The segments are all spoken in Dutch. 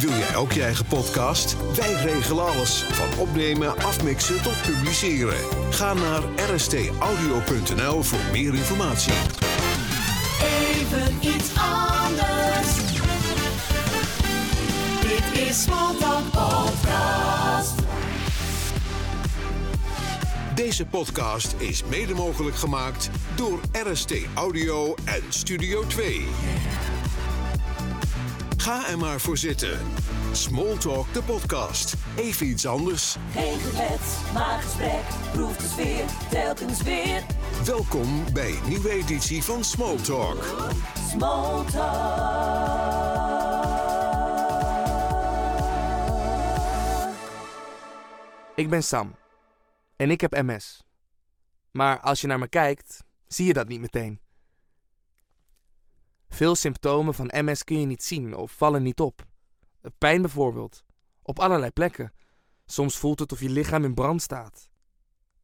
Wil jij ook je eigen podcast? Wij regelen alles. Van opnemen, afmixen tot publiceren. Ga naar rstaudio.nl voor meer informatie. Even iets anders. Dit is Smalltalk Podcast. Deze podcast is mede mogelijk gemaakt door RST Audio en Studio 2. Ga er maar voor zitten. Smalltalk de podcast. Even iets anders. Geen geklets, maar gesprek. Proef de sfeer, telkens weer. Welkom bij een nieuwe editie van Smalltalk. Smalltalk. Ik ben Sam. En ik heb MS. Maar als je naar me kijkt, zie je dat niet meteen. Veel symptomen van MS kun je niet zien of vallen niet op. Pijn bijvoorbeeld. Op allerlei plekken. Soms voelt het of je lichaam in brand staat.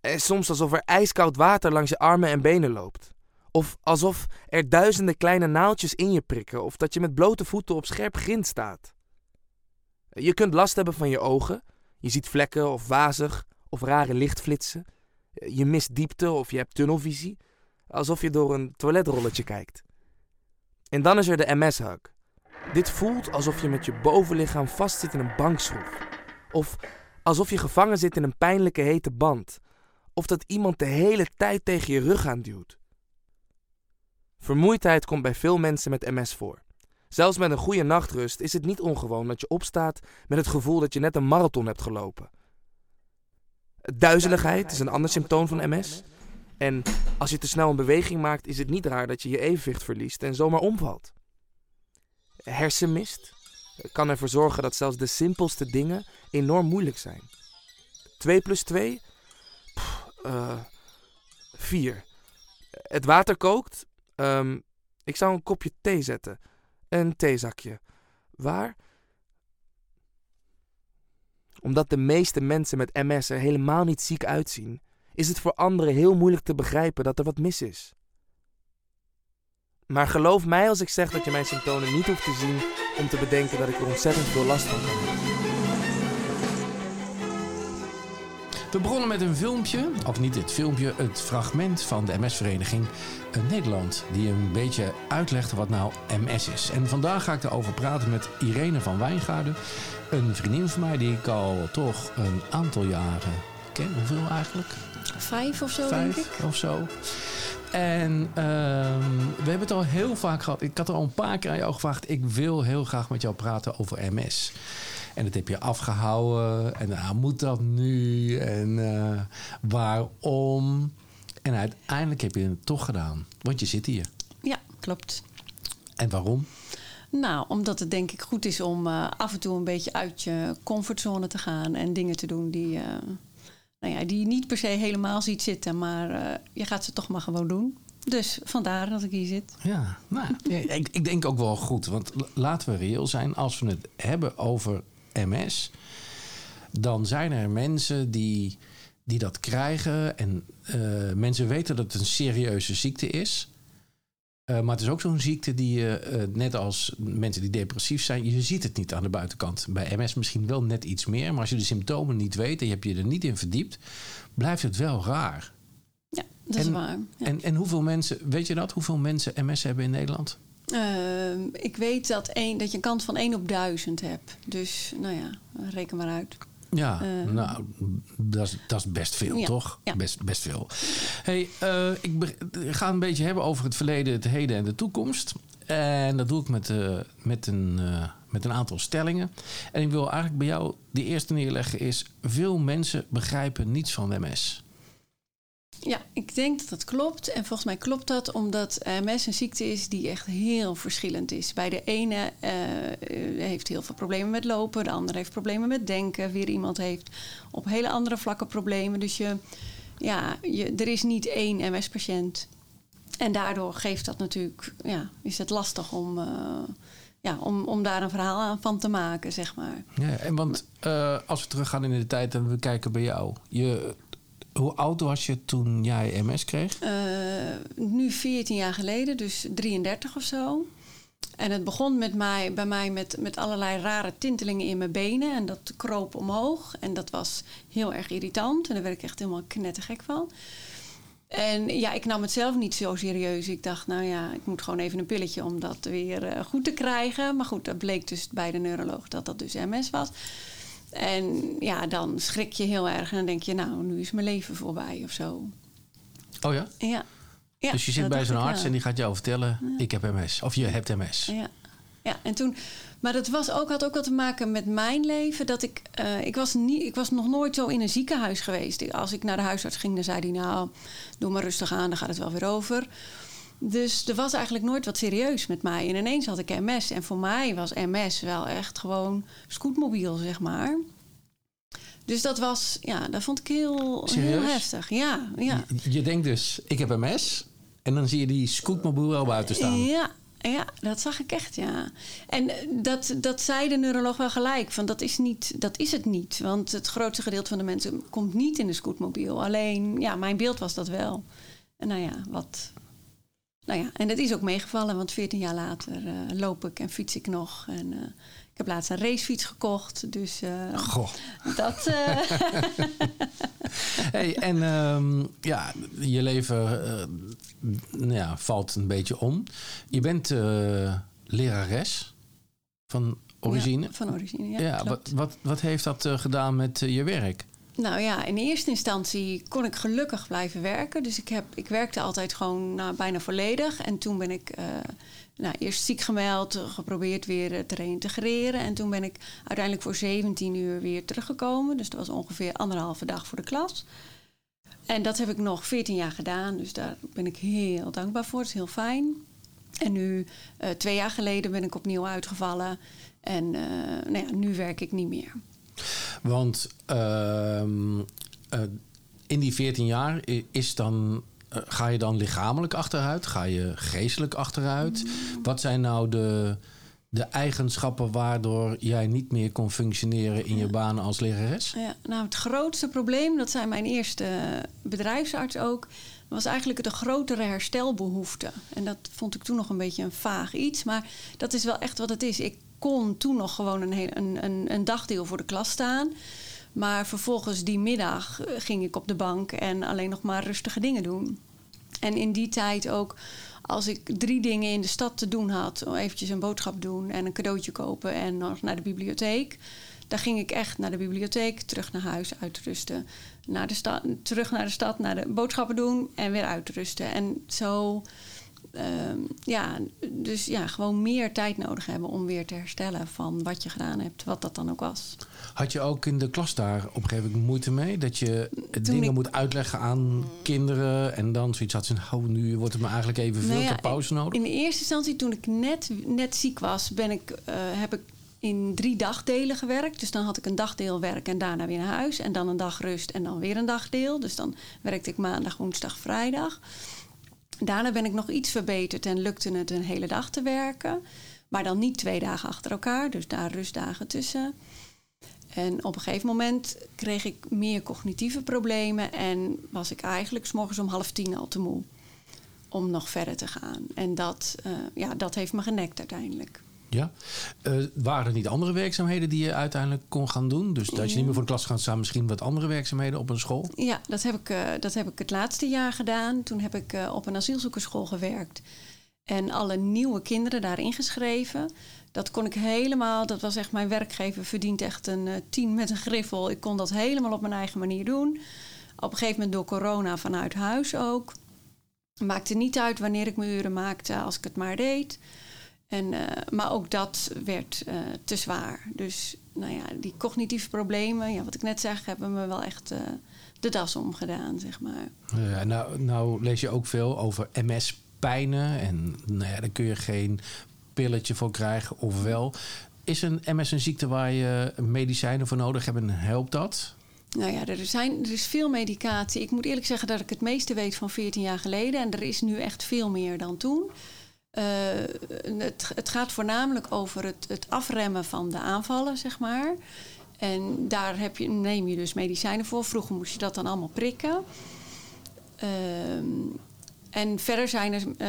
En soms alsof er ijskoud water langs je armen en benen loopt. Of alsof er duizenden kleine naaldjes in je prikken of dat je met blote voeten op scherp grind staat. Je kunt last hebben van je ogen. Je ziet vlekken of wazig of rare lichtflitsen. Je mist diepte of je hebt tunnelvisie. Alsof je door een toiletrolletje kijkt. En dan is er de MS-hug. Dit voelt alsof je met je bovenlichaam vastzit in een bankschroef. Of alsof je gevangen zit in een pijnlijke hete band. Of dat iemand de hele tijd tegen je rug aanduwt. Vermoeidheid komt bij veel mensen met MS voor. Zelfs met een goede nachtrust is het niet ongewoon dat je opstaat met het gevoel dat je net een marathon hebt gelopen. Duizeligheid is een ander symptoom van MS. En als je te snel een beweging maakt, is het niet raar dat je je evenwicht verliest en zomaar omvalt. Hersenmist kan ervoor zorgen dat zelfs de simpelste dingen enorm moeilijk zijn. 2 plus 2? Uh, 4. Het water kookt. Um, ik zou een kopje thee zetten. Een theezakje. Waar? Omdat de meeste mensen met MS er helemaal niet ziek uitzien, is het voor anderen heel moeilijk te begrijpen dat er wat mis is. Maar geloof mij als ik zeg dat je mijn symptomen niet hoeft te zien om te bedenken dat ik er ontzettend veel last van hebben. We begonnen met een filmpje, of niet dit filmpje, het fragment van de MS-vereniging Nederland. Die een beetje uitlegt wat nou MS is. En vandaag ga ik erover praten met Irene van Wijngaarden. Een vriendin van mij die ik al toch een aantal jaren ken. Hoeveel eigenlijk? Vijf of zo, Vijf denk ik. of zo. En ehm, we hebben het al heel vaak gehad. Ik had er al een paar keer aan jou gevraagd. Ik wil heel graag met jou praten over MS. En dat heb je afgehouden. En nou, moet dat nu? En uh, waarom? En uiteindelijk heb je het toch gedaan. Want je zit hier. Ja, klopt. En waarom? Nou, omdat het denk ik goed is om uh, af en toe een beetje uit je comfortzone te gaan. En dingen te doen die, uh, nou ja, die je niet per se helemaal ziet zitten. Maar je gaat ze toch maar gewoon doen. Dus vandaar dat ik hier zit. Ja, nou, ik, ik denk ook wel goed. Want laten we reëel zijn. Als we het hebben over MS, dan zijn er mensen die, die dat krijgen. En uh, mensen weten dat het een serieuze ziekte is. Uh, maar het is ook zo'n ziekte die je, uh, net als mensen die depressief zijn, je ziet het niet aan de buitenkant. Bij MS misschien wel net iets meer, maar als je de symptomen niet weet en je hebt je er niet in verdiept, blijft het wel raar. Ja, dat en, is waar. Ja. En, en hoeveel mensen, weet je dat, hoeveel mensen MS hebben in Nederland? Uh, ik weet dat, een, dat je een kans van 1 op 1000 hebt. Dus nou ja, reken maar uit. Ja, uh, nou, dat is, best veel, ja, toch? Ja. Best, best veel. Hey, uh, ik ga een beetje hebben over het verleden, het heden en de toekomst. En dat doe ik met, met, een, met een aantal stellingen. En ik wil eigenlijk bij jou de eerste neerleggen is... veel mensen begrijpen niets van MS. Ja, ik denk dat dat klopt. En volgens mij klopt dat omdat MS een ziekte is die echt heel verschillend is. Bij de ene uh, heeft heel veel problemen met lopen, de andere heeft problemen met denken. Weer iemand heeft op hele andere vlakken problemen. Dus je, ja, je, er is niet één MS-patiënt. En daardoor geeft dat natuurlijk, ja, is het lastig om, ja, om, om daar een verhaal aan van te maken, zeg maar. Ja, en want als we teruggaan in de tijd en we kijken bij jou. Je, hoe oud was je toen jij MS kreeg? Uh, nu 14 jaar geleden, dus 33 of zo. En het begon met mij, bij mij met, met allerlei rare tintelingen in mijn benen. En dat kroop omhoog. En dat was heel erg irritant. En daar werd ik echt helemaal knettergek van. En ja, ik nam het zelf niet zo serieus. Ik dacht, nou ja, ik moet gewoon even een pilletje om dat weer eh, goed te krijgen. Maar goed, dat bleek dus bij de neuroloog dat dat dus MS was. En ja, dan schrik je heel erg en dan denk je, nou, nu is mijn leven voorbij of zo. Oh ja? Ja. ja dus je zit bij zo'n arts wel. en die gaat jou vertellen, ik heb MS. Of je hebt MS. Ja. ja, en toen. Maar dat was ook, had ook wel te maken met mijn leven. Dat ik, eh, ik, was niet, ik was nog nooit zo in een ziekenhuis geweest. Als ik naar de huisarts ging, dan zei hij: Nou, doe maar rustig aan, dan gaat het wel weer over. Dus er was eigenlijk nooit wat serieus met mij. En ineens had ik MS. En voor mij was MS wel echt gewoon scootmobiel, zeg maar. Dus dat was, ja, dat vond ik heel, heel heftig. Ja, ja. Je, je denkt dus, ik heb MS. En dan zie je die scootmobiel wel buiten staan. Ja, ja, dat zag ik echt, ja. En eh, dat, dat zei de neuroloog wel gelijk. Van dat, is niet, dat is het niet. Want het grootste gedeelte van de mensen komt niet in de scootmobiel. Alleen, ja, mijn beeld was dat wel. En nou ja, wat... Nou ja, en dat is ook meegevallen. Want 14 jaar later eh, loop ik en fiets ik nog. En eh, ik heb laatst een racefiets gekocht. Dus eh, Goh. dat... Hey, en ehm, ja, je leven nou ja, valt een beetje om. Je bent lerares van origine. ja, van origine, ja. Ja, wat, wat, wat heeft dat gedaan met je werk? Nou ja, in eerste instantie kon ik gelukkig blijven werken. Dus ik, heb, ik werkte altijd gewoon nou, bijna volledig. En toen ben ik eh, nou, eerst ziek gemeld, geprobeerd weer eh, te reïntegreren. En toen ben ik uiteindelijk voor 17 uur weer teruggekomen. Dus dat was ongeveer anderhalve dag voor de klas. En dat heb ik nog 14 jaar gedaan. Dus daar ben ik heel dankbaar voor. Dat is heel fijn. En nu, eh, twee jaar geleden, ben ik opnieuw uitgevallen. En nou ja, nu werk ik niet meer. Want ehm, eh, in die 14 jaar is dan, eh, ga je dan lichamelijk achteruit? Ga je geestelijk achteruit? Wat zijn nou de, de eigenschappen waardoor jij niet meer kon functioneren in je baan als lerares? Ja, nou, het grootste probleem, dat zei mijn eerste bedrijfsarts ook, was eigenlijk de grotere herstelbehoefte. En dat vond ik toen nog een beetje een vaag iets, maar dat is wel echt wat het is. Ik kon toen nog gewoon een, een, een, dagdeel voor de klas staan. Maar vervolgens die middag eh, ging ik op de bank en alleen nog maar rustige dingen doen. En in die tijd ook, als ik drie dingen in de stad te doen had, eventjes een boodschap doen en een cadeautje kopen en nog naar de bibliotheek. Dan ging ik echt naar de bibliotheek, terug naar huis, uitrusten. Naar de terug naar de stad, naar de boodschappen doen en weer uitrusten. En zo, ehm, ja, dus ja, gewoon meer tijd nodig hebben om weer te herstellen van wat je gedaan hebt, wat dat dan ook was. Had je ook in de klas daar op een gegeven moment moeite mee? Dat je dingen ik- moet uitleggen aan kinderen en dan zoiets had van, oh, nu wordt het me eigenlijk even veel Nou ja, te pauze nodig? In de eerste instantie, toen ik net, net ziek was, ben ik, eh, heb ik in drie dagdelen gewerkt. Dus dan had ik een dagdeel werk en daarna weer naar huis. En dan een dag rust en dan weer een dagdeel. Dus dan werkte ik maandag, woensdag, vrijdag. Daarna ben ik nog iets verbeterd en lukte het een hele dag te werken. Maar dan niet twee dagen achter elkaar, dus daar rustdagen tussen. En op een gegeven moment kreeg ik meer cognitieve problemen en was ik eigenlijk morgens om half tien al te moe om nog verder te gaan. En dat, eh, ja, dat heeft me genekt uiteindelijk. Ja. Eh, waren er niet andere werkzaamheden die je uiteindelijk kon gaan doen? Dus dat je niet meer voor de klas gaat staan, misschien wat andere werkzaamheden op een school? Ja, dat heb ik, eh, dat heb ik het laatste jaar gedaan. Toen heb ik eh, op een asielzoekerschool gewerkt. En alle nieuwe kinderen daar ingeschreven. Dat kon ik helemaal, dat was echt mijn werkgever, verdient echt een tien met een griffel. Ik kon dat helemaal op mijn eigen manier doen. Op een gegeven moment door corona vanuit huis ook. Maakte niet uit wanneer ik mijn uren maakte, als ik het maar deed. En, eh, maar ook dat werd eh, te zwaar. Dus nou ja, die cognitieve problemen, ja, wat ik net zeg, hebben me wel echt eh, de das omgedaan, zeg maar. Ja, nou, nou lees je ook veel over MS-pijnen. En nou ja, daar kun je geen pilletje voor krijgen, of wel. Is een MS een ziekte waar je medicijnen voor nodig hebt en helpt dat? Nou ja, er, zijn, er is veel medicatie. Ik moet eerlijk zeggen dat ik het meeste weet van 14 jaar geleden. En er is nu echt veel meer dan toen. Eh, het, het gaat voornamelijk over het, het afremmen van de aanvallen, zeg maar. En daar heb je, neem je dus medicijnen voor. Vroeger moest je dat dan allemaal prikken. Ehm, En verder zijn er eh,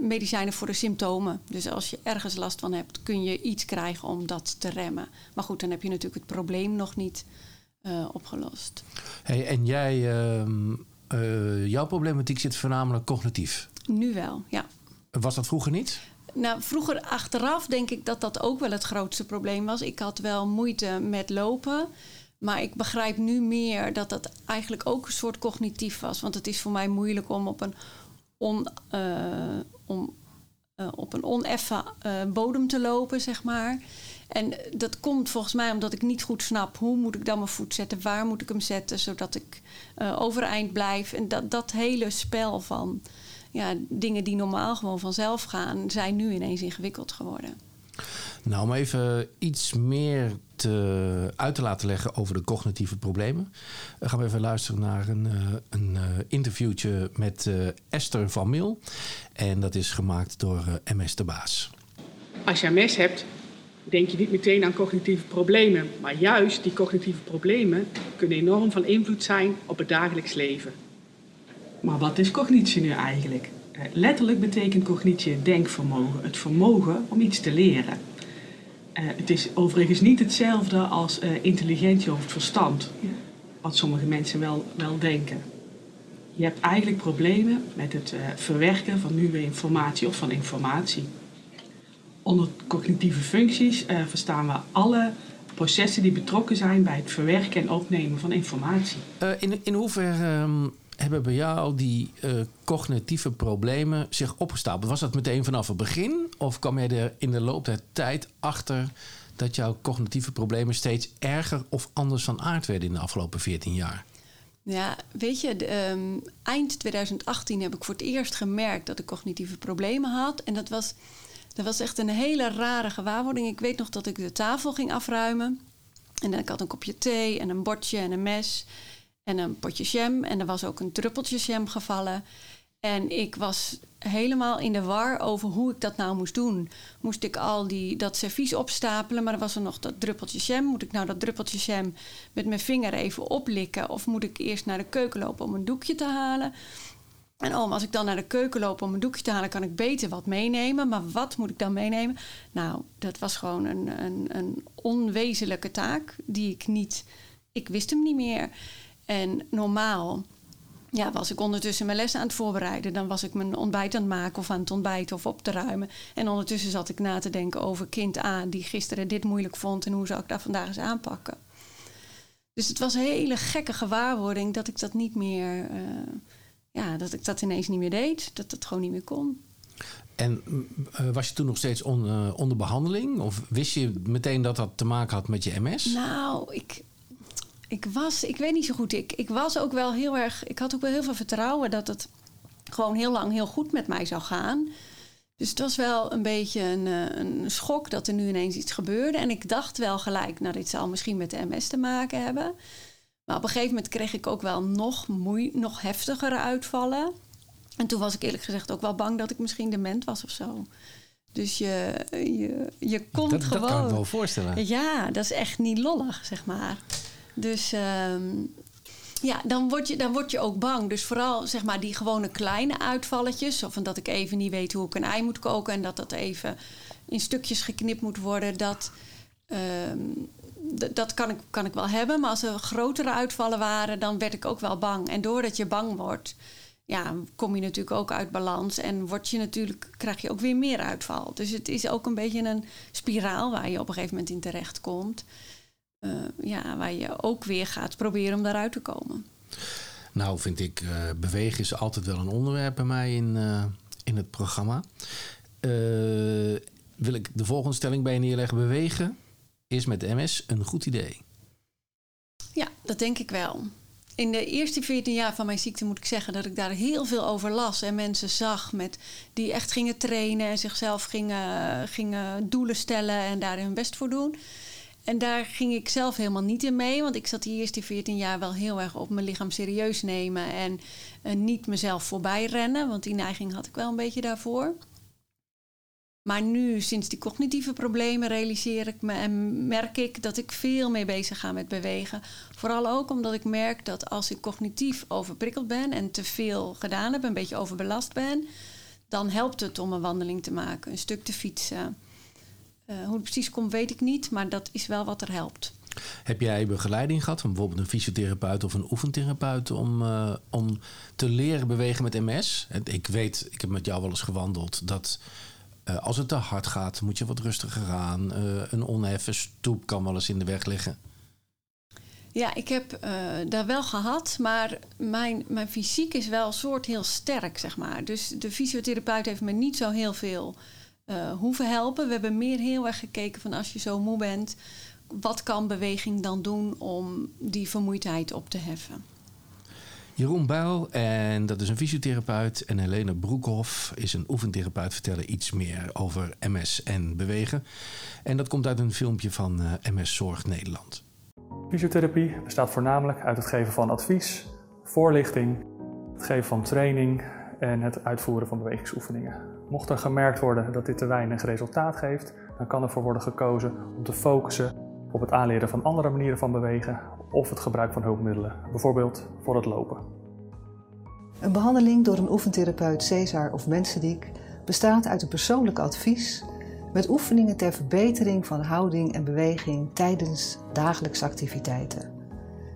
medicijnen voor de symptomen. Dus als je ergens last van hebt, kun je iets krijgen om dat te remmen. Maar goed, dan heb je natuurlijk het probleem nog niet eh, opgelost. Hey, en jij, ehm, eh, jouw problematiek zit voornamelijk cognitief. Nu wel, ja. Was dat vroeger niet? Nou, vroeger achteraf denk ik dat dat ook wel het grootste probleem was. Ik had wel moeite met lopen. Maar ik begrijp nu meer dat dat eigenlijk ook een soort cognitief was. Want het is voor mij moeilijk om op een, on, uh, om, uh, op een oneffen uh, bodem te lopen, zeg maar. En dat komt volgens mij omdat ik niet goed snap hoe moet ik dan mijn voet zetten, waar moet ik hem zetten, zodat ik overeind blijf. En dat, dat hele spel van ja, dingen die normaal gewoon vanzelf gaan, zijn nu ineens ingewikkeld geworden. Nou, om even iets meer te, uit te laten leggen over de cognitieve problemen, uh, gaan we even luisteren naar een, uh, een uh, interviewtje met Esther van Mil. En dat is gemaakt door MS de Baas. Als je MS hebt, denk je niet meteen aan cognitieve problemen. Maar juist die cognitieve problemen kunnen enorm van invloed zijn op het dagelijks leven. Maar wat is cognitie nu eigenlijk? Letterlijk betekent cognitie het denkvermogen, het vermogen om iets te leren. Uh, het is overigens niet hetzelfde als uh, intelligentie of het verstand, ja. wat sommige mensen wel, wel denken. Je hebt eigenlijk problemen met het verwerken van nieuwe informatie of van informatie. Onder cognitieve functies verstaan we alle processen die betrokken zijn bij het verwerken en opnemen van informatie. in, in hoeverre um, hebben bij jou die uh, cognitieve problemen zich opgestapeld? Was dat meteen vanaf het begin? Of kwam jij er in de loop der tijd achter dat jouw cognitieve problemen steeds erger of anders van aard werden in de afgelopen 14 jaar? Ja, weet je, de, um, eind 2018 heb ik voor het eerst gemerkt dat ik cognitieve problemen had. En dat was, dat was echt een hele rare gewaarwording. Ik weet nog dat ik de tafel ging afruimen. En ik had een kopje thee en een bordje en een mes en een potje jam. En er was ook een druppeltje jam gevallen. En ik was helemaal in de war over hoe ik dat nou moest doen. Moest ik al die, dat servies opstapelen, maar er was er nog dat druppeltje jam. Moet ik nou dat druppeltje jam met mijn vinger even oplikken? Of moet ik eerst naar de keuken lopen om een doekje te halen? En oh, als ik dan naar de keuken loop om een doekje te halen, kan ik beter wat meenemen. Maar wat moet ik dan meenemen? Nou, dat was gewoon een, een, een onwezenlijke taak die ik niet. Ik wist hem niet meer. En normaal ja, was ik ondertussen mijn les aan het voorbereiden. Dan was ik mijn ontbijt aan het maken of aan het ontbijten of op te ruimen. En ondertussen zat ik na te denken over kind A die gisteren dit moeilijk vond en hoe zou ik dat vandaag eens aanpakken. Dus het was een hele gekke gewaarwording dat ik dat niet meer, uh, ja, dat ik dat ineens niet meer deed. Dat het gewoon niet meer kon. En uh, was je toen nog steeds on, uh, onder behandeling? Of wist je meteen dat dat te maken had met je MS? Nou, ik, ik was, ik weet niet zo goed. Ik, ik was ook wel heel erg. Ik had ook wel heel veel vertrouwen dat het gewoon heel lang heel goed met mij zou gaan. Dus het was wel een beetje een, eh, een schok dat er nu ineens iets gebeurde. En ik dacht wel gelijk, nou, dit zal misschien met de MS te maken hebben. Maar op een gegeven moment kreeg ik ook wel nog, moe, nog heftigere uitvallen. En toen was ik eerlijk gezegd ook wel bang dat ik misschien dement was of zo. Dus je, je, je komt dat, gewoon. Dat kan ik me wel voorstellen. Ja, dat is echt niet lollig, zeg maar. Dus um, ja, dan word, je, dan word je ook bang. Dus vooral zeg maar die gewone kleine uitvalletjes. Of dat ik even niet weet hoe ik een ei moet koken. En dat dat even in stukjes geknipt moet worden. Dat, um, dat kan, ik, kan ik wel hebben. Maar als er grotere uitvallen waren, dan werd ik ook wel bang. En doordat je bang wordt, ja, kom je natuurlijk ook uit balans. En word je natuurlijk, krijg je ook weer meer uitval. Dus het is ook een beetje een spiraal waar je op een gegeven moment in terecht komt. Uh, ja, waar je ook weer gaat proberen om daaruit te komen. Nou, vind ik, uh, bewegen is altijd wel een onderwerp bij mij in, uh, in het programma. wil ik de volgende stelling bij je neerleggen? Bewegen is met MS een goed idee. Ja, dat denk ik wel. In de eerste 14 jaar van mijn ziekte moet ik zeggen dat ik daar heel veel over las. En mensen zag met, die echt gingen trainen en zichzelf gingen, gingen doelen stellen en daar hun best voor doen. En daar ging ik zelf helemaal niet in mee. Want ik zat die eerste 14 jaar wel heel erg op mijn lichaam serieus nemen. En uh, niet mezelf voorbij rennen. Want die neiging had ik wel een beetje daarvoor. Maar nu, sinds die cognitieve problemen, realiseer ik me en merk ik dat ik veel meer bezig ga met bewegen. Vooral ook omdat ik merk dat als ik cognitief overprikkeld ben en te veel gedaan heb, een beetje overbelast ben, dan helpt het om een wandeling te maken, een stuk te fietsen. Uh, hoe het precies komt, weet ik niet, maar dat is wel wat er helpt. Heb jij begeleiding gehad van bijvoorbeeld een fysiotherapeut of een oefentherapeut om, uh, om te leren bewegen met MS? Ik weet, ik heb met jou wel eens gewandeld, dat uh, als het te hard gaat, moet je wat rustiger gaan. Een onheffen stoep kan wel eens in de weg liggen. Ja, ik heb uh, daar wel gehad, maar mijn, mijn fysiek is wel een soort heel sterk, zeg maar. Dus de fysiotherapeut heeft me niet zo heel veel hoeven helpen. We hebben meer heel erg gekeken van als je zo moe bent, wat kan beweging dan doen om die vermoeidheid op te heffen? Jeroen Buil, en dat is een fysiotherapeut. En Helene Broekhoff is een oefentherapeut. Vertellen iets meer over MS en bewegen. En dat komt uit een filmpje van uh, MS Zorg Nederland. Fysiotherapie bestaat voornamelijk uit het geven van advies, voorlichting, het geven van training en het uitvoeren van bewegingsoefeningen. Mocht er gemerkt worden dat dit te weinig resultaat geeft, dan kan ervoor worden gekozen om te focussen op het aanleren van andere manieren van bewegen of het gebruik van hulpmiddelen, bijvoorbeeld voor het lopen. Een behandeling door een oefentherapeut Cesar of Mensendiek bestaat uit een persoonlijk advies met oefeningen ter verbetering van houding en beweging tijdens dagelijkse activiteiten.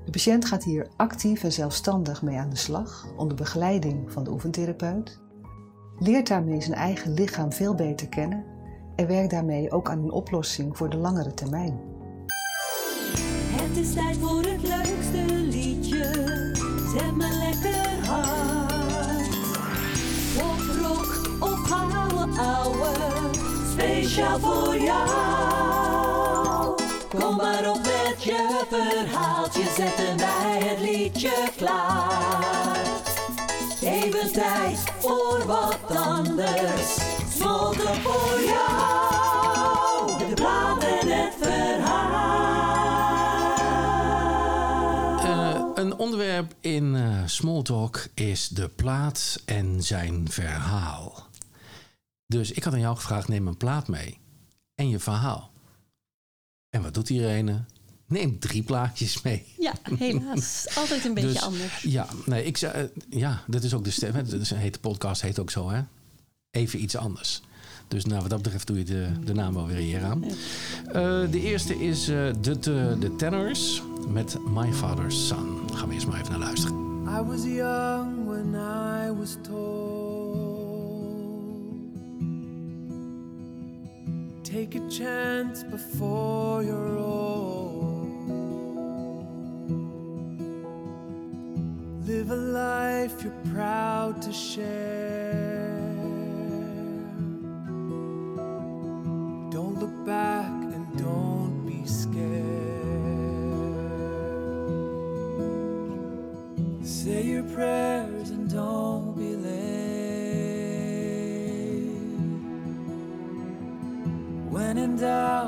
De patiënt gaat hier actief en zelfstandig mee aan de slag onder begeleiding van de oefentherapeut, leert daarmee zijn eigen lichaam veel beter kennen en werkt daarmee ook aan een oplossing voor de langere termijn. Het is tijd voor het leukste liedje. Zet me lekker hard. Pop, rock of gouden ouwe. Speciaal voor jou. Tijd voor wat anders. Smolten voor jou. De plaat en het verhaal. Een onderwerp in uh, Smalltalk is de plaat en zijn verhaal. Dus ik had aan jou gevraagd: neem een plaat mee en je verhaal. En wat doet iedereen? Neem drie plaatjes mee. Ja, helaas. Altijd een beetje Dus, anders. Ja, nee, ik zei, eh, ja, dat is ook de stem. hete podcast, heet ook zo, hè? Even iets anders. Dus nou, wat dat betreft doe je de, de naam wel weer hier aan. Eh, de eerste is eh, de, de, de Tenors met My Father's Son. Gaan we eerst maar even naar luisteren. I was young when I was told. Take a chance before you're old. Live a life you're proud to share. Don't look back and don't be scared. Say your prayers and don't be late. When in doubt,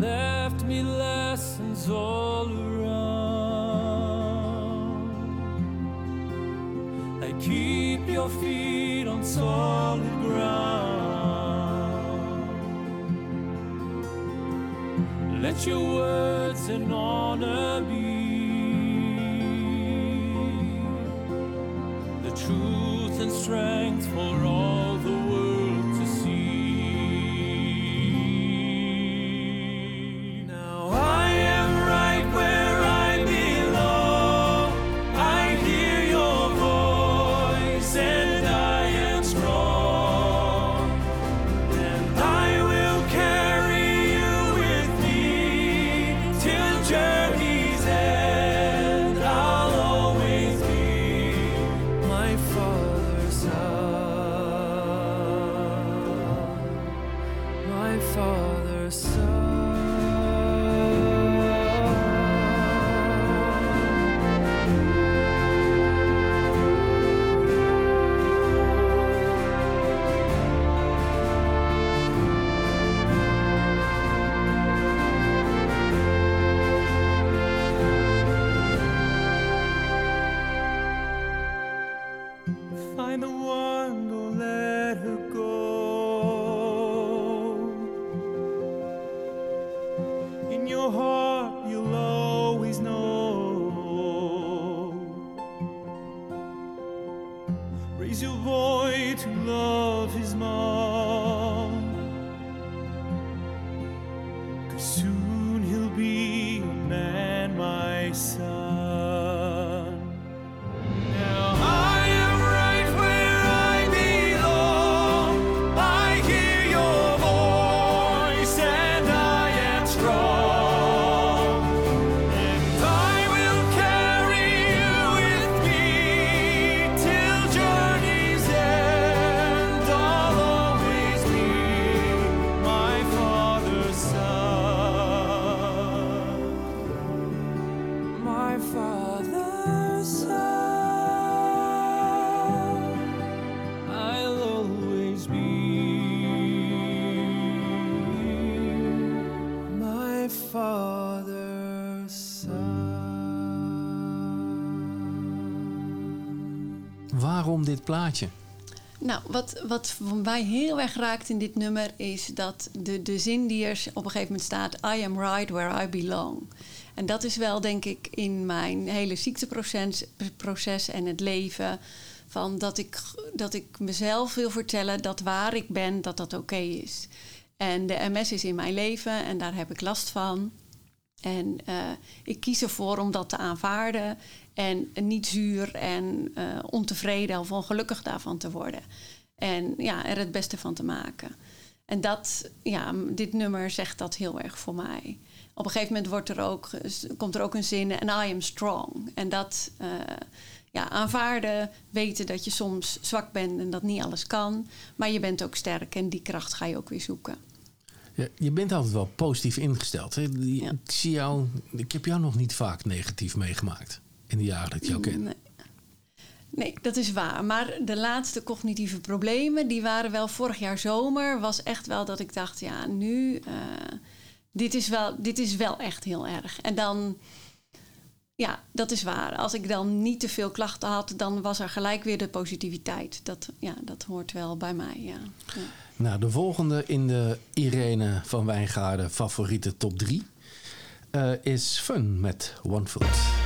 left me lessons all around. I keep your feet on solid ground. Let your words and honor be the truth and strength Find the one, plaatje? Nou, wat, wat mij heel erg raakt in dit nummer is dat de, de zin die er op een gegeven moment staat: I am right where I belong. En dat is wel, denk ik, in mijn hele ziekteproces proces en het leven. Van dat, ik, dat ik mezelf wil vertellen dat waar ik ben, dat dat oké is. En de MS is in mijn leven en daar heb ik last van. En eh, ik kies ervoor om dat te aanvaarden en niet zuur en eh, ontevreden of ongelukkig daarvan te worden. En ja, er het beste van te maken. En dat, ja, dit nummer zegt dat heel erg voor mij. Op een gegeven moment wordt er ook, komt er ook een zin, en I am strong. En dat eh, ja, aanvaarden, weten dat je soms zwak bent en dat niet alles kan. Maar je bent ook sterk en die kracht ga je ook weer zoeken. Ja, je bent altijd wel positief ingesteld. Hè? Ja. Ik zie jou, ik heb jou nog niet vaak negatief meegemaakt in de jaren dat ik jou ken. Nee. Nee, dat is waar. Maar de laatste cognitieve problemen, die waren wel vorig jaar zomer, was echt wel dat ik dacht, ja, nu, eh, dit, is wel, dit is wel echt heel erg. En dan, ja, dat is waar. Als ik dan niet te veel klachten had, dan was er gelijk weer de positiviteit. Dat, ja, dat hoort wel bij mij, ja. ja. Nou, de volgende in de Irene van Wijngaarden favoriete top 3 is Fun met One Foot.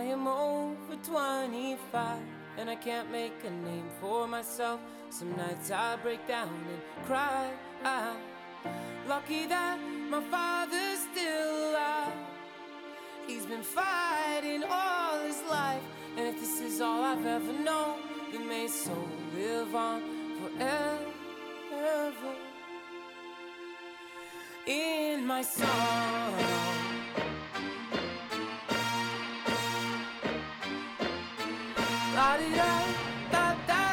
I am over 25 and I can't make a name for myself. Some nights I break down and cry. I, Lucky that my father's still alive. He's been fighting all his life. And if this is all I've ever known, then may soul live on forever. In my song. Da da da da.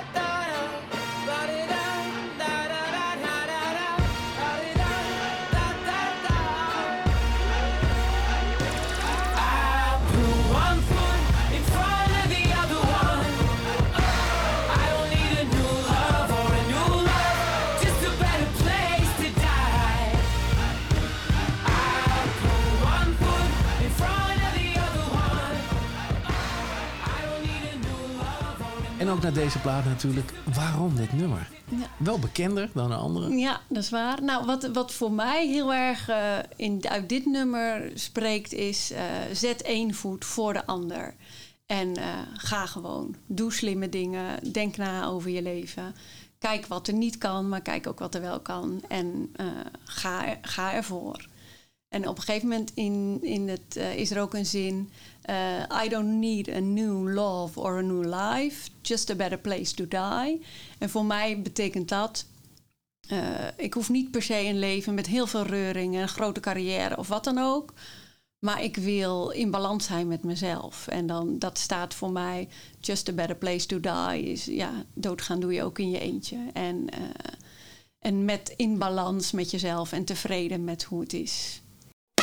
En ook naar deze plaat natuurlijk. Waarom dit nummer? Ja. Wel bekender dan de andere. Ja, dat is waar. Nou, wat, wat voor mij heel erg eh, in, uit dit nummer spreekt is... eh, zet één voet voor de ander. En eh, ga gewoon. Doe slimme dingen. Denk na over je leven. Kijk wat er niet kan, maar kijk ook wat er wel kan. En ga, ga ervoor. En op een gegeven moment in, in het, is er ook een zin... eh, I don't need a new love or a new life. Just a better place to die. En voor mij betekent dat... eh, ik hoef niet per se een leven met heel veel reuringen... een grote carrière of wat dan ook. Maar ik wil in balans zijn met mezelf. En dan, dat staat voor mij... Just a better place to die. Is, ja, doodgaan doe je ook in je eentje. En, eh, en met in balans met jezelf en tevreden met hoe het is.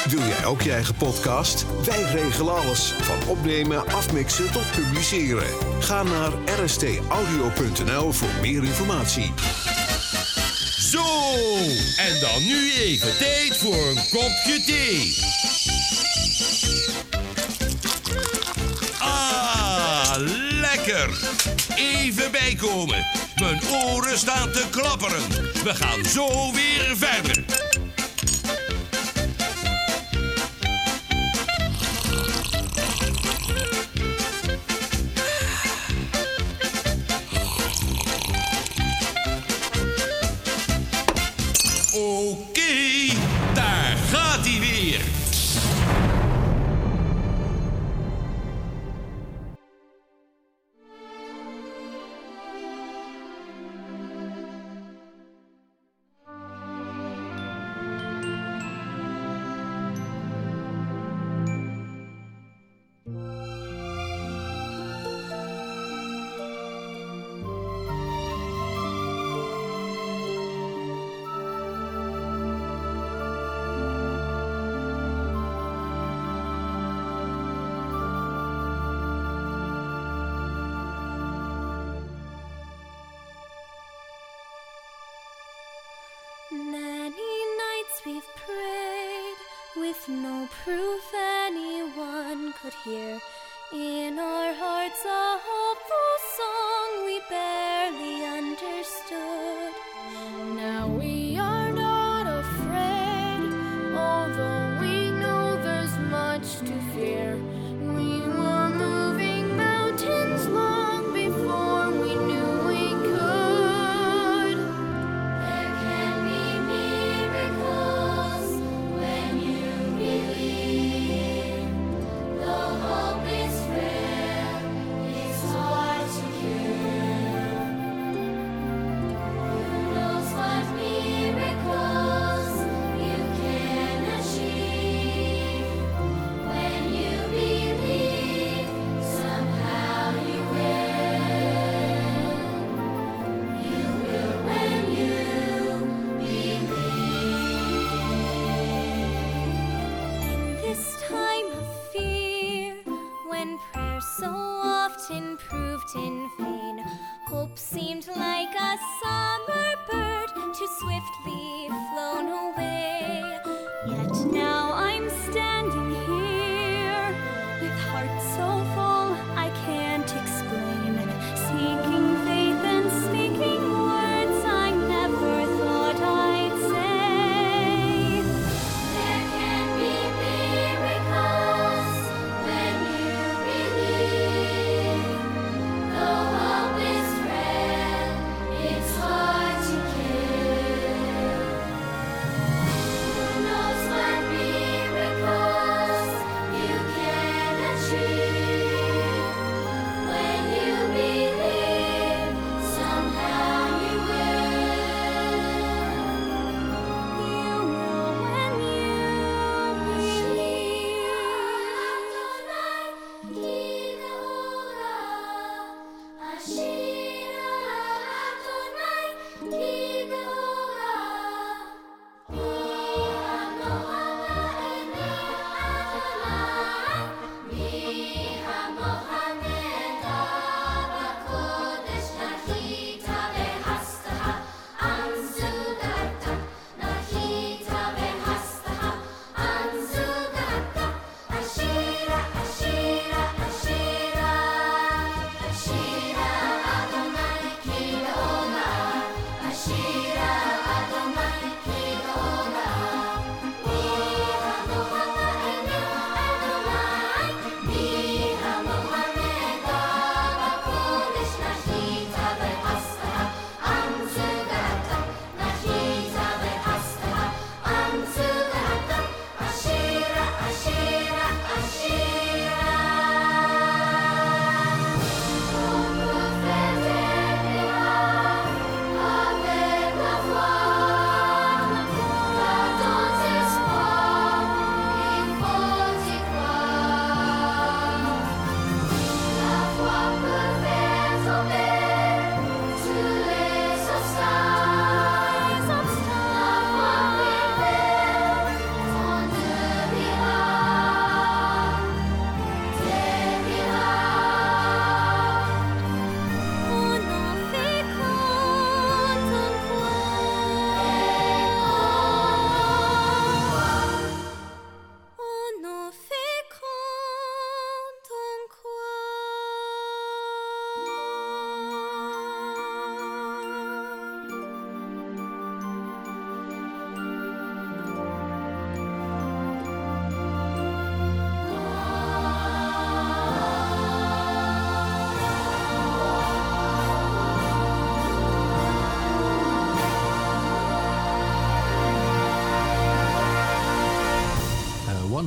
Wil jij ook je eigen podcast? Wij regelen alles. Van opnemen, afmixen tot publiceren. Ga naar rstaudio.nl voor meer informatie. Zo, en dan nu even tijd voor een kopje thee. Ah, lekker. Even bijkomen. Mijn oren staan te klapperen. We gaan zo weer verder. No proof anyone could hear. In our hearts, a hopeful song we barely understood.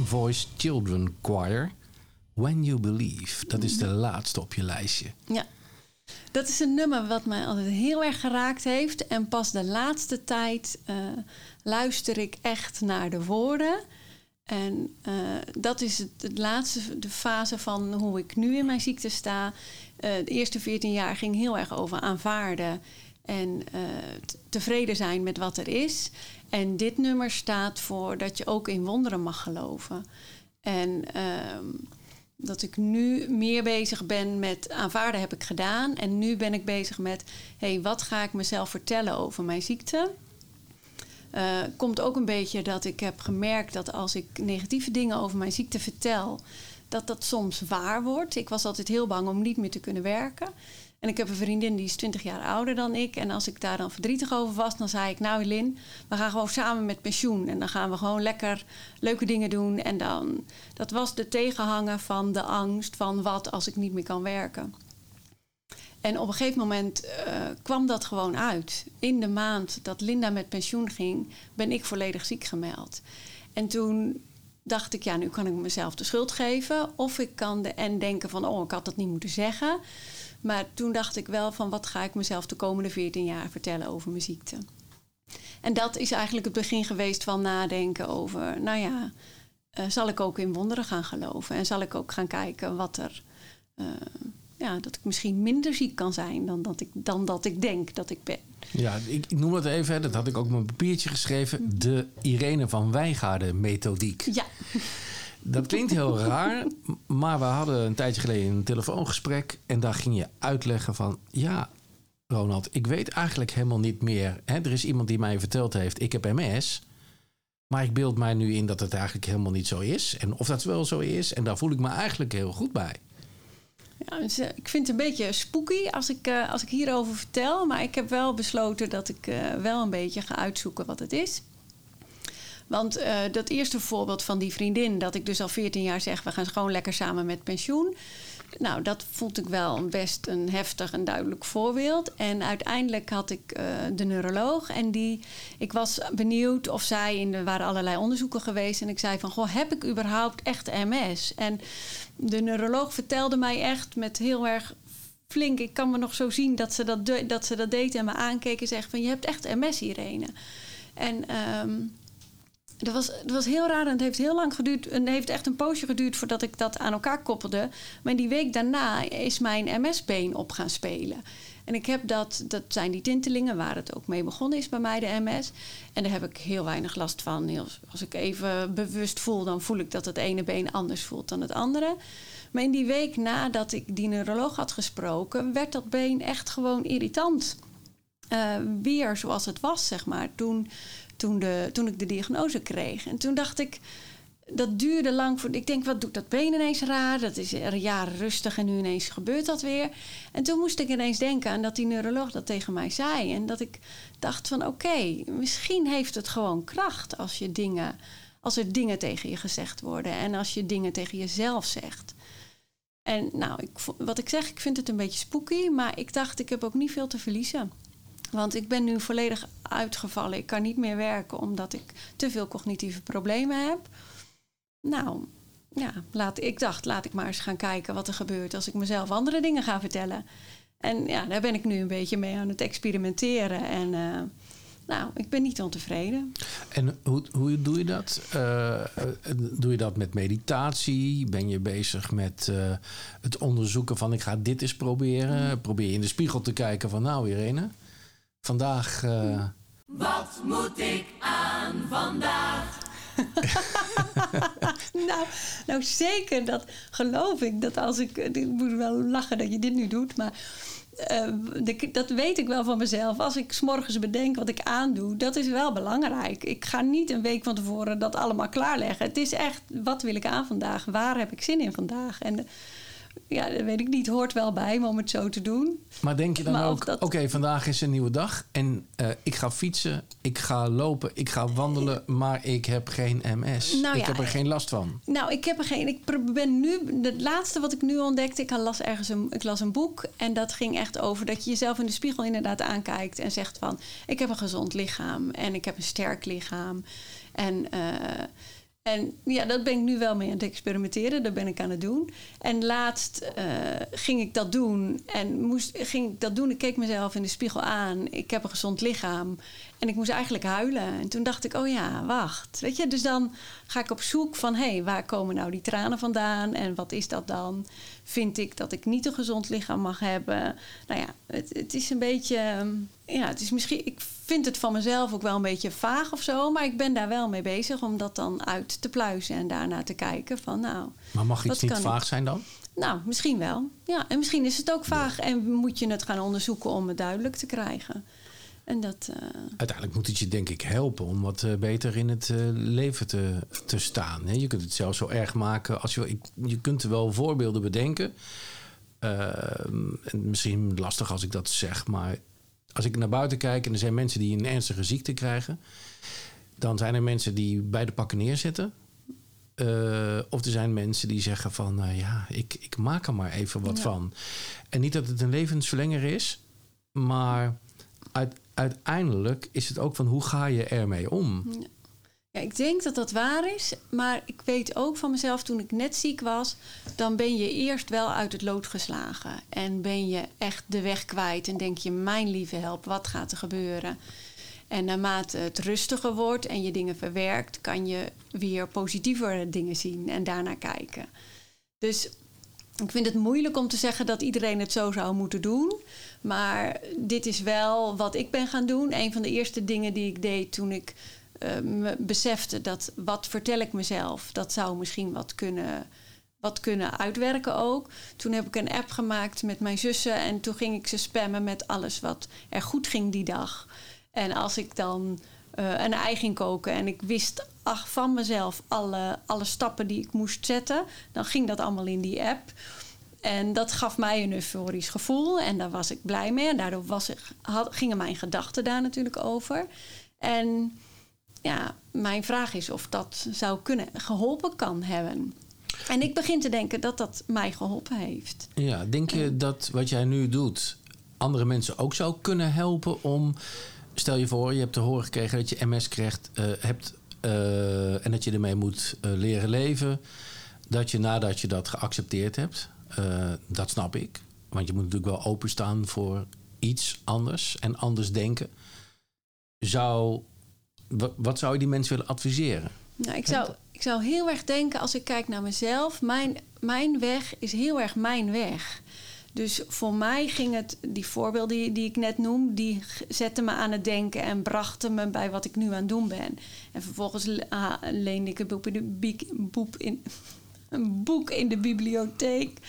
Voice Children Choir. When You Believe. Dat is de laatste op je lijstje. Ja. Dat is een nummer wat mij altijd heel erg geraakt heeft. En pas de laatste tijd eh, luister ik echt naar de woorden. En eh, dat is het, laatste, de fase van hoe ik nu in mijn ziekte sta. Eh, de eerste 14 jaar ging heel erg over aanvaarden en tevreden zijn met wat er is. En dit nummer staat voor dat je ook in wonderen mag geloven. En ehm, dat ik nu meer bezig ben met aanvaarden heb ik gedaan. En nu ben ik bezig met, hey, wat ga ik mezelf vertellen over mijn ziekte? Eh, komt ook een beetje dat ik heb gemerkt dat als ik negatieve dingen over mijn ziekte vertel, dat dat soms waar wordt. Ik was altijd heel bang om niet meer te kunnen werken. En ik heb een vriendin die is 20 jaar ouder dan ik. En als ik daar dan verdrietig over was, dan zei ik: Nou, Lin, we gaan gewoon samen met pensioen. En dan gaan we gewoon lekker leuke dingen doen. En dan, dat was de tegenhanger van de angst van wat als ik niet meer kan werken. En op een gegeven moment eh, kwam dat gewoon uit. In de maand dat Linda met pensioen ging, ben ik volledig ziek gemeld. En toen dacht ik, ja, nu kan ik mezelf de schuld geven. Of ik kan de, en denken van, oh, ik had dat niet moeten zeggen. Maar toen dacht ik wel van, wat ga ik mezelf de komende 14 jaar vertellen over mijn ziekte? En dat is eigenlijk het begin geweest van nadenken over, nou ja, eh, zal ik ook in wonderen gaan geloven? En zal ik ook gaan kijken wat er, eh, ja, dat ik misschien minder ziek kan zijn dan dat ik, dan dat ik denk dat ik ben. Ja, ik, noem het even, dat had ik ook op mijn papiertje geschreven. De Irene van Wijngaarden methodiek. Ja. Dat klinkt heel raar, maar we hadden een tijdje geleden een telefoongesprek. En daar ging je uitleggen van, ja, Ronald, ik weet eigenlijk helemaal niet meer. Hè, er is iemand die mij verteld heeft, ik heb MS. Maar ik beeld mij nu in dat het eigenlijk helemaal niet zo is. En of dat wel zo is. En daar voel ik me eigenlijk heel goed bij. Ja, eh, ik vind het een beetje spooky als ik, eh, als ik hierover vertel. Maar ik heb wel besloten dat ik eh, wel een beetje ga uitzoeken wat het is. Want eh, dat eerste voorbeeld van die vriendin, dat ik dus al 14 jaar zeg: we gaan gewoon lekker samen met pensioen. Nou, dat vond ik wel best een heftig en duidelijk voorbeeld. En uiteindelijk had ik eh, de neuroloog en die, ik was benieuwd of zij, in, er waren allerlei onderzoeken geweest. En ik zei van, goh, heb ik überhaupt echt MS? En de neuroloog vertelde mij echt met heel erg flink, ik kan me nog zo zien dat ze dat, dat, ze dat deed en me aankeek en zegt van, je hebt echt MS, Irene. En... ehm, dat was, dat was heel raar en het heeft heel lang geduurd. En het heeft echt een poosje geduurd voordat ik dat aan elkaar koppelde. Maar die week daarna is mijn MS-been op gaan spelen. En ik heb dat, dat zijn die tintelingen waar het ook mee begonnen is bij mij, de MS. En daar heb ik heel weinig last van. Als ik even bewust voel, dan voel ik dat het ene been anders voelt dan het andere. Maar in die week nadat ik die neuroloog had gesproken, werd dat been echt gewoon irritant. Eh, weer zoals het was, zeg maar, toen, toen, de, toen ik de diagnose kreeg. En toen dacht ik, dat duurde lang. Voor, ik denk, wat doet dat been ineens raar? Dat is er jaren rustig en nu ineens gebeurt dat weer. En toen moest ik ineens denken aan dat die neuroloog dat tegen mij zei. En dat ik dacht van, oké, misschien heeft het gewoon kracht als, je dingen, als er dingen tegen je gezegd worden. En als je dingen tegen jezelf zegt. En nou, ik, wat ik zeg, ik vind het een beetje spooky. Maar ik dacht, ik heb ook niet veel te verliezen. Want ik ben nu volledig uitgevallen. Ik kan niet meer werken omdat ik te veel cognitieve problemen heb. Nou, ja, laat, ik dacht, laat ik maar eens gaan kijken wat er gebeurt als ik mezelf andere dingen ga vertellen. En ja, daar ben ik nu een beetje mee aan het experimenteren. En eh, nou, ik ben niet ontevreden. En hoe, hoe doe je dat? Eh, eh, doe je dat met meditatie? Ben je bezig met het onderzoeken van ik ga dit eens proberen? Probeer je in de spiegel te kijken van nou Irene, vandaag... eh, Wat moet ik aan vandaag? nou, nou, zeker, dat geloof ik. Dat als ik. Ik moet wel lachen dat je dit nu doet, maar. eh, de- dat weet ik wel van mezelf. Als ik s'morgens bedenk wat ik aandoe, dat is wel belangrijk. Ik ga niet een week van tevoren dat allemaal klaarleggen. Het is echt, wat wil ik aan vandaag? Waar heb ik zin in vandaag? En ja, dat weet ik niet, hoort wel bij me om het zo te doen. Maar denk je dan Maar ook, dat- oké, vandaag is een nieuwe dag en eh, ik ga fietsen, ik ga lopen, ik ga wandelen, maar ik heb geen MS. Nou ik ja, heb er geen last van. Nou, ik heb er geen. Ik ben nu. Het laatste wat ik nu ontdekte. Ik las ergens een, ik las een boek. En dat ging echt over dat je jezelf in de spiegel inderdaad aankijkt. En zegt van: Ik heb een gezond lichaam. En ik heb een sterk lichaam. En. eh, En ja, dat ben ik nu wel mee aan het experimenteren. Dat ben ik aan het doen. En laatst eh, ging ik dat doen. En moest, ging ik dat doen. Ik keek mezelf in de spiegel aan. Ik heb een gezond lichaam. En ik moest eigenlijk huilen. En toen dacht ik, oh ja, wacht. Weet je, dus dan ga ik op zoek van... hé, hey, waar komen nou die tranen vandaan? En wat is dat dan? Vind ik dat ik niet een gezond lichaam mag hebben? Nou ja, het, het is een beetje... ehm, Ja, het is misschien... Ik vind het van mezelf ook wel een beetje vaag of zo. Maar ik ben daar wel mee bezig om dat dan uit te pluizen... en daarna te kijken van, nou... Maar mag iets niet vaag ik? zijn dan? Nou, misschien wel. Ja, en misschien is het ook vaag en moet je het gaan onderzoeken om het duidelijk te krijgen. En dat, eh, Uiteindelijk moet het je denk ik helpen om wat eh, beter in het eh, leven te, te staan. Hè? Je kunt het zelfs zo erg maken als je... Je kunt er wel voorbeelden bedenken. Ehm, en misschien lastig als ik dat zeg, maar als ik naar buiten kijk en er zijn mensen die een ernstige ziekte krijgen, dan zijn er mensen die bij de pakken neerzitten. Eh, of er zijn mensen die zeggen van, nou ja, ik, ik maak er maar even wat Ja. van. En niet dat het een levensverlenger is, maar uit, uiteindelijk is het ook van hoe ga je ermee om? ja, ik denk dat dat waar is. Maar ik weet ook van mezelf, toen ik net ziek was, dan ben je eerst wel uit het lood geslagen. En ben je echt de weg kwijt. En denk je, mijn lieve help, wat gaat er gebeuren? En naarmate het rustiger wordt en je dingen verwerkt, kan je weer positievere dingen zien en daarna kijken. Dus ik vind het moeilijk om te zeggen dat iedereen het zo zou moeten doen. Maar dit is wel wat ik ben gaan doen. Een van de eerste dingen die ik deed toen ik me besefte dat wat vertel ik mezelf, dat zou misschien wat kunnen, wat kunnen uitwerken ook. Toen heb ik een app gemaakt met mijn zussen en toen ging ik ze spammen met alles wat er goed ging die dag. En als ik dan eh, een ei ging koken en ik wist ach, van mezelf alle, alle stappen die ik moest zetten, dan ging dat allemaal in die app. En dat gaf mij een euforisch gevoel en daar was ik blij mee. En daardoor was ik, gingen mijn gedachten daar natuurlijk over. En ja, mijn vraag is of dat zou kunnen geholpen kan hebben. En ik begin te denken dat dat mij geholpen heeft. Ja, denk je dat wat jij nu doet andere mensen ook zou kunnen helpen om... Stel je voor, je hebt te horen gekregen dat je MS krijgt, eh, hebt eh, en dat je ermee moet eh, leren leven. Dat je nadat je dat geaccepteerd hebt, dat snap ik. Want je moet natuurlijk wel openstaan voor iets anders en anders denken. Zou, wat zou je die mensen willen adviseren? Nou, ik, zou, ik zou heel erg denken, als ik kijk naar mezelf, mijn, mijn weg is heel erg mijn weg. Dus voor mij ging het, die voorbeelden die, die ik net noem, die zetten me aan het denken en brachten me bij wat ik nu aan het doen ben. En vervolgens ah, leende ik een boek in in, een boek in de bibliotheek.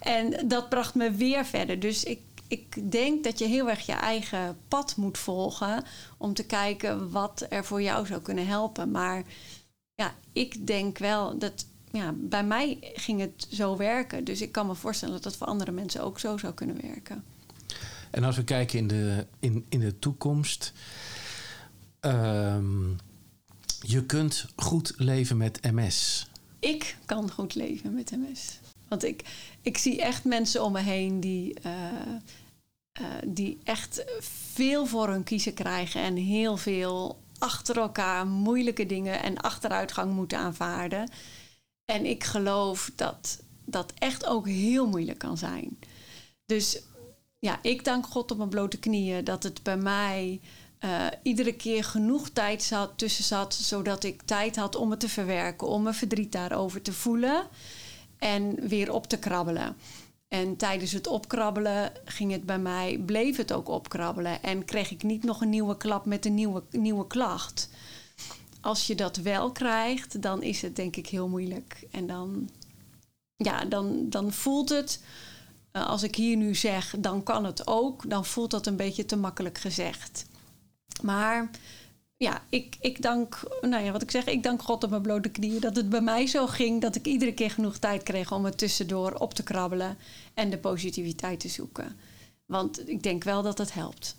En dat bracht me weer verder. Dus ik, ik denk dat je heel erg je eigen pad moet volgen om te kijken wat er voor jou zou kunnen helpen. Maar ja, ik denk wel dat ja, bij mij ging het zo werken. Dus ik kan me voorstellen dat dat voor andere mensen ook zo zou kunnen werken. En als we kijken in de, in, in de toekomst. ehm, je kunt goed leven met MS. Ik kan goed leven met MS. Want ik, ik zie echt mensen om me heen die, eh, eh, die echt veel voor hun kiezen krijgen en heel veel achter elkaar moeilijke dingen en achteruitgang moeten aanvaarden. En ik geloof dat dat echt ook heel moeilijk kan zijn. Dus ja, ik dank God op mijn blote knieën dat het bij mij eh, iedere keer genoeg tijd zat, tussen zat, zodat ik tijd had om het te verwerken, om mijn verdriet daarover te voelen en weer op te krabbelen. En tijdens het opkrabbelen ging het bij mij, bleef het ook opkrabbelen en kreeg ik niet nog een nieuwe klap met een nieuwe, nieuwe klacht. Als je dat wel krijgt, dan is het denk ik heel moeilijk. En dan, ja, dan, dan voelt het, eh, als ik hier nu zeg, dan kan het ook, dan voelt dat een beetje te makkelijk gezegd. Maar ja, ik, ik dank, nou ja, wat ik zeg, ik dank God op mijn blote knieën dat het bij mij zo ging dat ik iedere keer genoeg tijd kreeg om het tussendoor op te krabbelen en de positiviteit te zoeken. Want ik denk wel dat het helpt.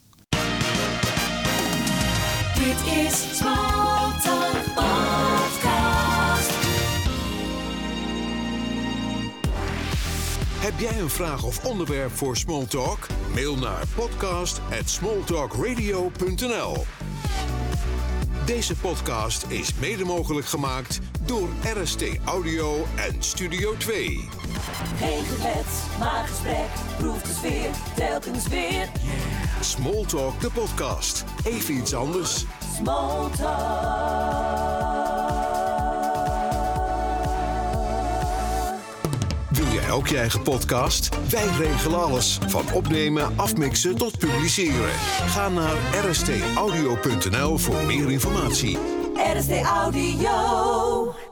Dit is Small Talk Podcast. Heb jij een vraag of onderwerp voor Smalltalk? Mail naar podcast@smalltalkradio.nl. Deze podcast is mede mogelijk gemaakt door RST Audio en Studio 2. Geen geklets, maar gesprek. Proef de sfeer, telkens weer. Smalltalk, de podcast. Even iets anders. Wil jij ook je eigen podcast? Wij regelen alles. Van opnemen, afmixen tot publiceren. Ga naar rstaudio.nl voor meer informatie. RST Audio.